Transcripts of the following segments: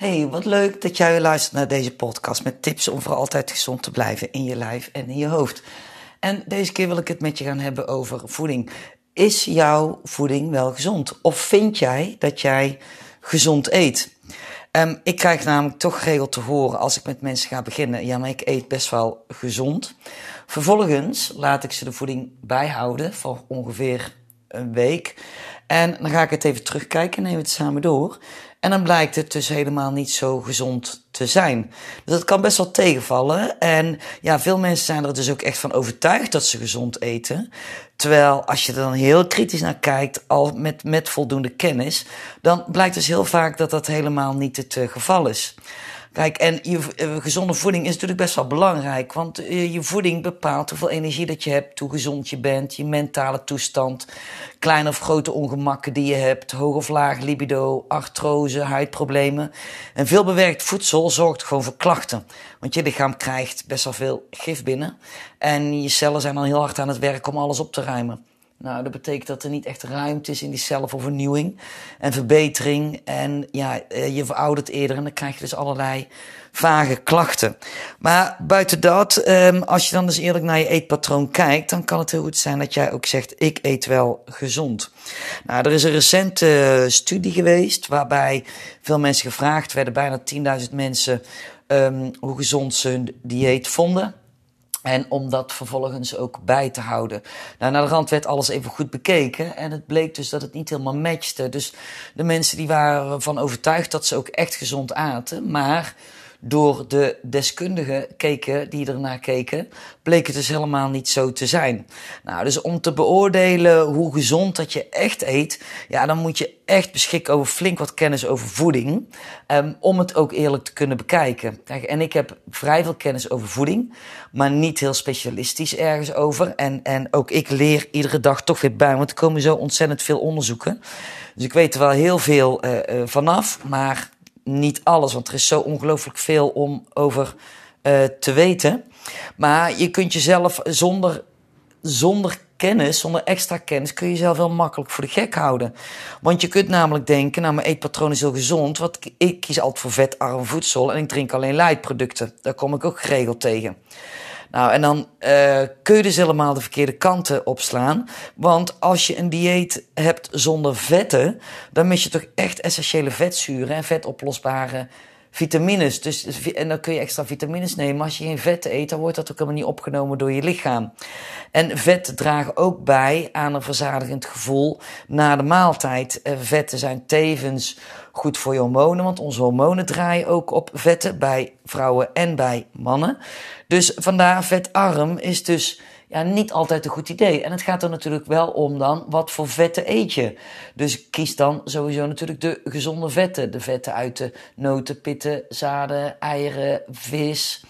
Hey, wat leuk dat jij luistert naar deze podcast met tips om voor altijd gezond te blijven in je lijf en in je hoofd. En deze keer wil ik het met je gaan hebben over voeding. Is jouw voeding wel gezond? Of vind jij dat jij gezond eet? Um, ik krijg namelijk toch geregeld te horen als ik met mensen ga beginnen: ja, maar ik eet best wel gezond. Vervolgens laat ik ze de voeding bijhouden voor ongeveer een week. En dan ga ik het even terugkijken en we het samen door. En dan blijkt het dus helemaal niet zo gezond te zijn. Dus dat kan best wel tegenvallen. En ja, veel mensen zijn er dus ook echt van overtuigd dat ze gezond eten. Terwijl als je er dan heel kritisch naar kijkt, al met, met voldoende kennis, dan blijkt dus heel vaak dat dat helemaal niet het uh, geval is. Kijk, en je, uh, gezonde voeding is natuurlijk best wel belangrijk. Want uh, je voeding bepaalt hoeveel energie dat je hebt, hoe gezond je bent, je mentale toestand, kleine of grote ongemakken die je hebt, hoog of laag libido, artrose, huidproblemen. En veel bewerkt voedsel zorgt gewoon voor klachten. Want je lichaam krijgt best wel veel gif binnen. En je cellen zijn dan heel hard aan het werk om alles op te ruimen. Nou, dat betekent dat er niet echt ruimte is in die cellen voor vernieuwing en verbetering. En ja, je veroudert eerder en dan krijg je dus allerlei vage klachten. Maar buiten dat, um, als je dan dus eerlijk naar je eetpatroon kijkt, dan kan het heel goed zijn dat jij ook zegt: ik eet wel gezond. Nou, er is een recente studie geweest waarbij veel mensen gevraagd werden, bijna 10.000 mensen, um, hoe gezond ze hun dieet vonden. En om dat vervolgens ook bij te houden. Nou, naar de rand werd alles even goed bekeken. En het bleek dus dat het niet helemaal matchte. Dus de mensen die waren ervan overtuigd dat ze ook echt gezond aten. Maar door de deskundigen keken, die ernaar keken, bleek het dus helemaal niet zo te zijn. Nou, dus om te beoordelen hoe gezond dat je echt eet, ja, dan moet je echt beschikken over flink wat kennis over voeding, um, om het ook eerlijk te kunnen bekijken. Kijk, en ik heb vrij veel kennis over voeding, maar niet heel specialistisch ergens over. En, en ook ik leer iedere dag toch weer bij, want er komen zo ontzettend veel onderzoeken. Dus ik weet er wel heel veel uh, uh, vanaf, maar niet alles, want er is zo ongelooflijk veel om over uh, te weten. Maar je kunt jezelf zonder, zonder kennis, zonder extra kennis, kun je jezelf heel makkelijk voor de gek houden. Want je kunt namelijk denken, nou mijn eetpatroon is heel gezond, want ik kies altijd voor vetarm voedsel en ik drink alleen light Daar kom ik ook geregeld tegen. Nou, en dan uh, kun je dus helemaal de verkeerde kanten opslaan. Want als je een dieet hebt zonder vetten, dan mis je toch echt essentiële vetzuren en vetoplosbare vitamines. Dus, en dan kun je extra vitamines nemen. Als je geen vet eet, dan wordt dat ook helemaal niet opgenomen door je lichaam. En vetten dragen ook bij aan een verzadigend gevoel na de maaltijd. Vetten zijn tevens goed voor je hormonen, want onze hormonen draaien ook op vetten bij vrouwen en bij mannen. Dus vandaar vetarm is dus ja, niet altijd een goed idee. En het gaat er natuurlijk wel om dan, wat voor vetten eet je? Dus kies dan sowieso natuurlijk de gezonde vetten. De vetten uit de noten, pitten, zaden, eieren, vis,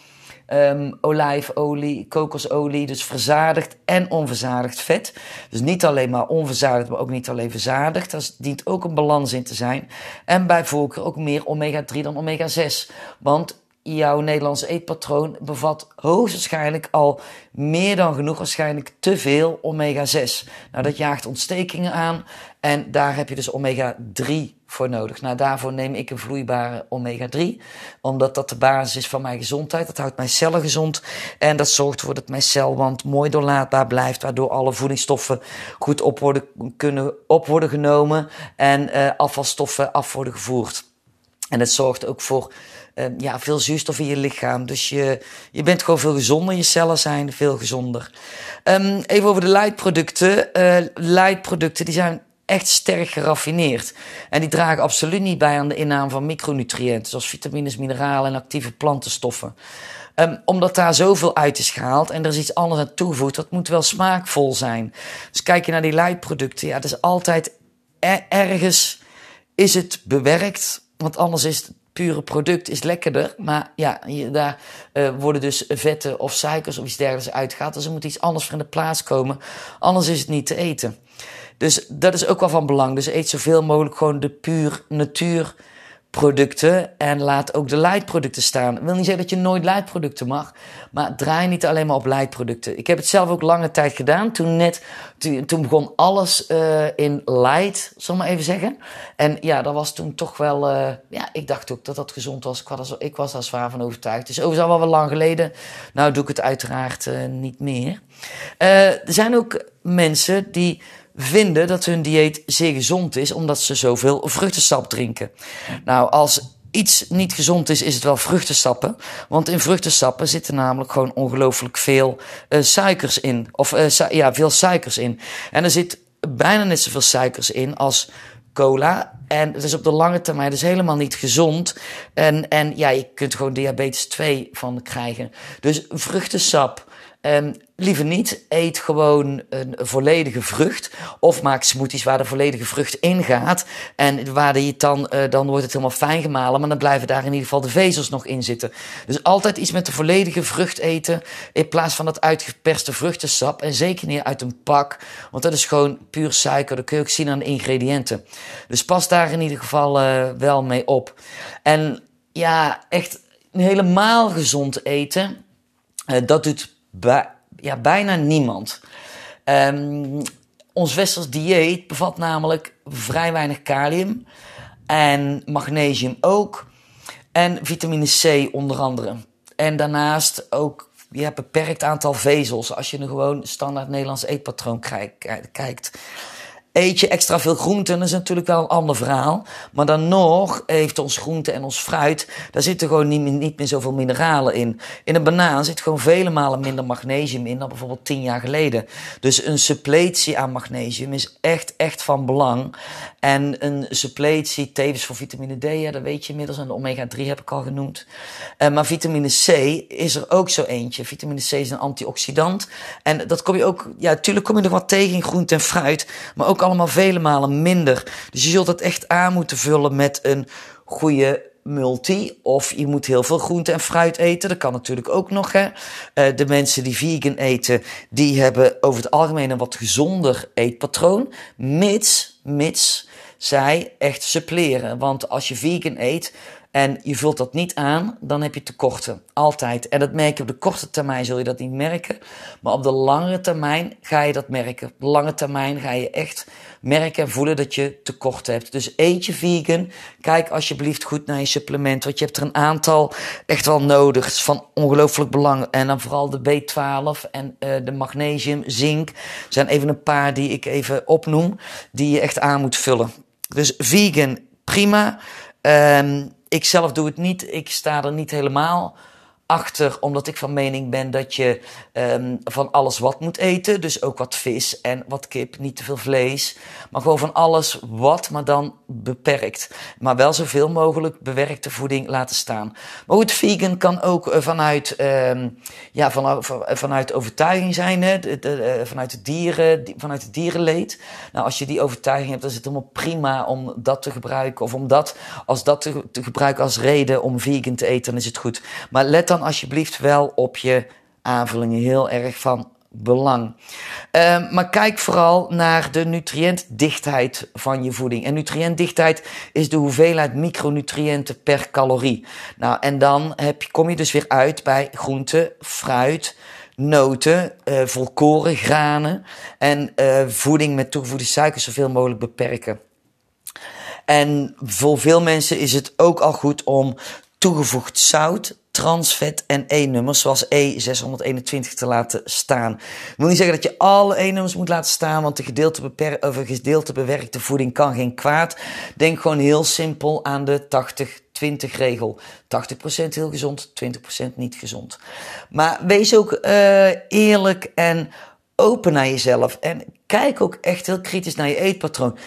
um, olijfolie, kokosolie. Dus verzadigd en onverzadigd vet. Dus niet alleen maar onverzadigd, maar ook niet alleen verzadigd. Daar dient ook een balans in te zijn. En bij voorkeur ook meer omega-3 dan omega-6. Want jouw Nederlandse eetpatroon bevat hoogstwaarschijnlijk al meer dan genoeg, waarschijnlijk te veel omega-6. Nou, dat jaagt ontstekingen aan en daar heb je dus omega-3 voor nodig. Nou, daarvoor neem ik een vloeibare omega-3, omdat dat de basis is van mijn gezondheid. Dat houdt mijn cellen gezond en dat zorgt ervoor dat mijn celwand mooi doorlaatbaar blijft, waardoor alle voedingsstoffen goed op worden, kunnen op worden genomen en uh, afvalstoffen af worden gevoerd. En het zorgt ook voor ja, veel zuurstof in je lichaam. Dus je, je bent gewoon veel gezonder. Je cellen zijn veel gezonder. Um, even over de lightproducten. Uh, lightproducten die zijn echt sterk geraffineerd. En die dragen absoluut niet bij aan de inname van micronutriënten, zoals vitamines, mineralen en actieve plantenstoffen. Um, omdat daar zoveel uit is gehaald en er is iets anders aan toegevoegd, dat moet wel smaakvol zijn. Dus kijk je naar die lightproducten, ja, het is altijd er ergens is het bewerkt, want anders is het pure product is lekkerder. Maar ja, daar uh, worden dus vetten of suikers of iets dergelijks uitgehaald. Dus er moet iets anders voor in de plaats komen. Anders is het niet te eten. Dus dat is ook wel van belang. Dus eet zoveel mogelijk gewoon de puur natuur producten en laat ook de leidproducten staan. Ik wil niet zeggen dat je nooit leidproducten mag, maar draai niet alleen maar op leidproducten. Ik heb het zelf ook lange tijd gedaan. Toen net, toen, begon alles uh, in light, zal maar even zeggen. En ja, dat was toen toch wel, uh, ja, ik dacht ook dat dat gezond was. Ik was, ik was daar zwaar van overtuigd. Is overigens al wel lang geleden. Nou doe ik het uiteraard uh, niet meer. er zijn ook mensen die vinden dat hun dieet zeer gezond is, omdat ze zoveel vruchtensap drinken. Nou, als iets niet gezond is, is het wel vruchtensappen. Want in vruchtensappen zitten namelijk gewoon ongelooflijk veel uh, suikers in. Of uh, ja, veel suikers in. En er zit bijna net zoveel suikers in als cola. En het is op de lange termijn dus helemaal niet gezond. En, en ja, je kunt gewoon diabetes 2 van krijgen. Dus vruchtensap Um, liever niet. Eet gewoon een volledige vrucht. Of maak smoothies waar de volledige vrucht in gaat. En waar het dan, uh, dan wordt het helemaal fijn gemalen. Maar dan blijven daar in ieder geval de vezels nog in zitten. Dus altijd iets met de volledige vrucht eten. In plaats van dat uitgeperste vruchtensap. En zeker niet uit een pak. Want dat is gewoon puur suiker. Dat kun je ook zien aan de ingrediënten. Dus pas daar in ieder geval uh, wel mee op. En ja, echt helemaal gezond eten. Uh, dat doet ja, bijna niemand. Um, ons westers dieet bevat namelijk vrij weinig kalium en magnesium ook. En vitamine C onder andere. En daarnaast ook ja, beperkt aantal vezels. Als je een gewoon standaard Nederlands eetpatroon kijkt. Eet je extra veel groenten, dat is natuurlijk wel een ander verhaal. Maar dan nog heeft ons groente en ons fruit, daar zitten gewoon niet meer, niet meer zoveel mineralen in. In een banaan zit gewoon vele malen minder magnesium in dan bijvoorbeeld tien jaar geleden. Dus een suppletie aan magnesium is echt, echt van belang. En een suppletie tevens voor vitamine D, ja, dat weet je inmiddels. En de omega-3 heb ik al genoemd. Uh, maar vitamine C is er ook zo eentje. Vitamine C is een antioxidant. En dat kom je ook, ja, natuurlijk kom je er wat tegen in groente en fruit. Maar ook allemaal vele malen minder. Dus je zult het echt aan moeten vullen met een goede multi. Of je moet heel veel groente en fruit eten. Dat kan natuurlijk ook nog. Hè. Uh, de mensen die vegan eten, die hebben over het algemeen een wat gezonder eetpatroon. Mits, mits zij echt suppleren. Want als je vegan eet, en je vult dat niet aan, dan heb je tekorten. Altijd. En dat merk je op de korte termijn, zul je dat niet merken. Maar op de langere termijn ga je dat merken. Op de lange termijn ga je echt merken en voelen dat je tekort hebt. Dus eet je vegan. Kijk alsjeblieft goed naar je supplement. Want je hebt er een aantal echt wel nodig. Het is van ongelooflijk belang. En dan vooral de B12 en uh, de magnesium, zink. zijn even een paar die ik even opnoem. Die je echt aan moet vullen. Dus vegan, prima. Um, ik zelf doe het niet. Ik sta er niet helemaal achter, omdat ik van mening ben dat je um, van alles wat moet eten. Dus ook wat vis en wat kip, niet te veel vlees. Maar gewoon van alles wat, maar dan beperkt. Maar wel zoveel mogelijk bewerkte voeding laten staan. Maar goed, vegan kan ook uh, vanuit, um, ja, van, vanuit overtuiging zijn, hè? Vanuit, de dieren, die, vanuit het dierenleed. Nou, als je die overtuiging hebt, dan is het helemaal prima om dat te gebruiken. Of om dat, als dat te, te gebruiken als reden om vegan te eten, dan is het goed. Maar let dan alsjeblieft wel op je aanvullingen. Heel erg van belang. Uh, maar kijk vooral naar de nutriëntdichtheid van je voeding. En nutriëntdichtheid is de hoeveelheid micronutriënten per calorie. Nou, en dan heb kom je dus weer uit bij groente, fruit, noten, uh, volkoren, granen en uh, voeding met toegevoegde suikers zoveel mogelijk beperken. En voor veel mensen is het ook al goed om toegevoegd zout transvet en E-nummers zoals E621 te laten staan. Ik wil niet zeggen dat je alle E-nummers moet laten staan, want de gedeelte, beper of gedeelte bewerkte voeding kan geen kwaad. Denk gewoon heel simpel aan de 80-20 regel. 80% heel gezond, 20% niet gezond. Maar wees ook uh, eerlijk en open naar jezelf. En kijk ook echt heel kritisch naar je eetpatroon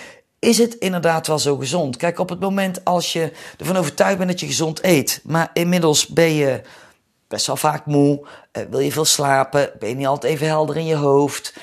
is het inderdaad wel zo gezond? Kijk, op het moment als je ervan overtuigd bent dat je gezond eet, maar inmiddels ben je best wel vaak moe, eh, wil je veel slapen, ben je niet altijd even helder in je hoofd,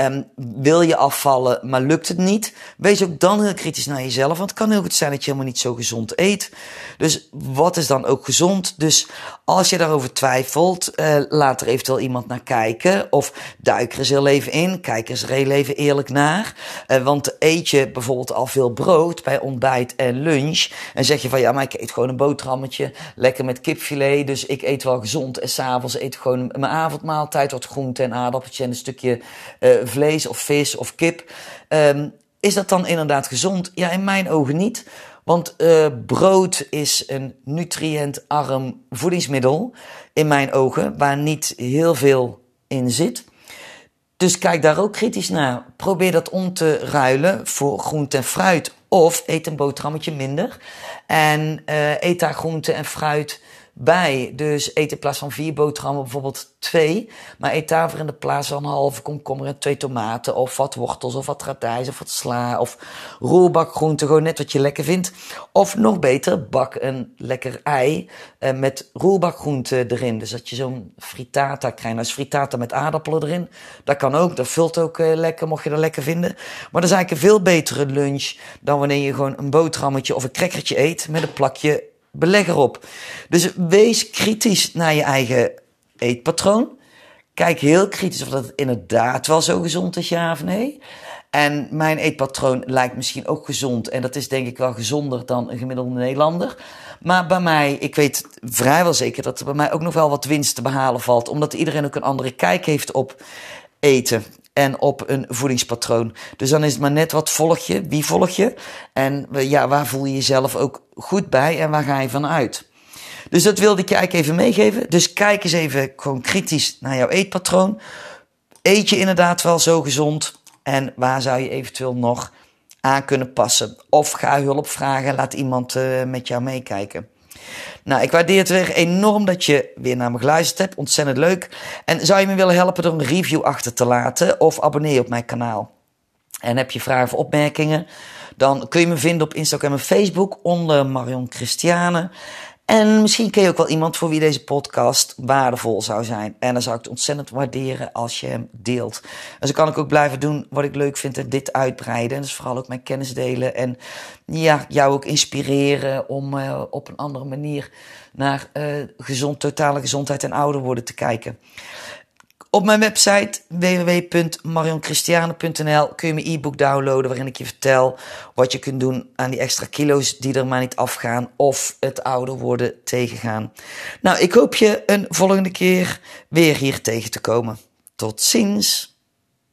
Um, wil je afvallen, maar lukt het niet? Wees ook dan heel kritisch naar jezelf, want het kan heel goed zijn dat je helemaal niet zo gezond eet. Dus wat is dan ook gezond? Dus als je daarover twijfelt, uh, laat er eventueel iemand naar kijken. Of duik er eens heel even in, kijk eens er heel even eerlijk naar. Uh, want eet je bijvoorbeeld al veel brood bij ontbijt en lunch. En zeg je van ja, maar ik eet gewoon een boterhammetje, lekker met kipfilet. Dus ik eet wel gezond. En s'avonds eet ik gewoon mijn avondmaaltijd, wat groente en aardappeltje en een stukje uh, vlees of vis of kip. Um, is dat dan inderdaad gezond? Ja, in mijn ogen niet. Want uh, brood is een nutriëntarm voedingsmiddel, in mijn ogen, waar niet heel veel in zit. Dus kijk daar ook kritisch naar. Probeer dat om te ruilen voor groente en fruit. Of eet een boterhammetje minder. En uh, eet daar groente en fruit bij. Dus eet in plaats van vier boterhammen bijvoorbeeld twee. Maar eet daarvoor in de plaats van een halve komkommer en twee tomaten. Of wat wortels of wat radijs of wat sla. Of roerbakgroenten, gewoon net wat je lekker vindt. Of nog beter, bak een lekker ei eh, met roerbakgroenten erin. Dus dat je zo'n frittata krijgt. Nou is frittata met aardappelen erin. Dat kan ook, dat vult ook eh, lekker, mocht je dat lekker vinden. Maar dat is eigenlijk een veel betere lunch dan wanneer je gewoon een boterhammetje of een crackertje eet met een plakje beleg erop. Dus wees kritisch naar je eigen eetpatroon. Kijk heel kritisch of dat inderdaad wel zo gezond is, ja of nee. En mijn eetpatroon lijkt misschien ook gezond. En dat is denk ik wel gezonder dan een gemiddelde Nederlander. Maar bij mij, ik weet vrijwel zeker dat er bij mij ook nog wel wat winst te behalen valt. Omdat iedereen ook een andere kijk heeft op eten en op een voedingspatroon. Dus dan is het maar net wat volg je, wie volg je en ja, waar voel je jezelf ook goed bij en waar ga je van uit. Dus dat wilde ik je eigenlijk even meegeven. Dus kijk eens even gewoon kritisch naar jouw eetpatroon. Eet je inderdaad wel zo gezond en waar zou je eventueel nog aan kunnen passen? Of ga hulp vragen, laat iemand uh, met jou meekijken. Nou, ik waardeer het weer enorm dat je weer naar me geluisterd hebt. Ontzettend leuk. En zou je me willen helpen door een review achter te laten of abonneer op mijn kanaal. En heb je vragen of opmerkingen, dan kun je me vinden op Instagram en Facebook onder Marion Christiane. En misschien ken je ook wel iemand voor wie deze podcast waardevol zou zijn. En dan zou ik het ontzettend waarderen als je hem deelt. En zo kan ik ook blijven doen wat ik leuk vind en dit uitbreiden. En dus vooral ook mijn kennis delen. En ja, jou ook inspireren om uh, op een andere manier naar uh, gezond, totale gezondheid en ouder worden te kijken. Op mijn website www.marionchristiane.nl kun je mijn e-book downloaden waarin ik je vertel wat je kunt doen aan die extra kilo's die er maar niet afgaan of het ouder worden tegengaan. Nou, ik hoop je een volgende keer weer hier tegen te komen. Tot ziens!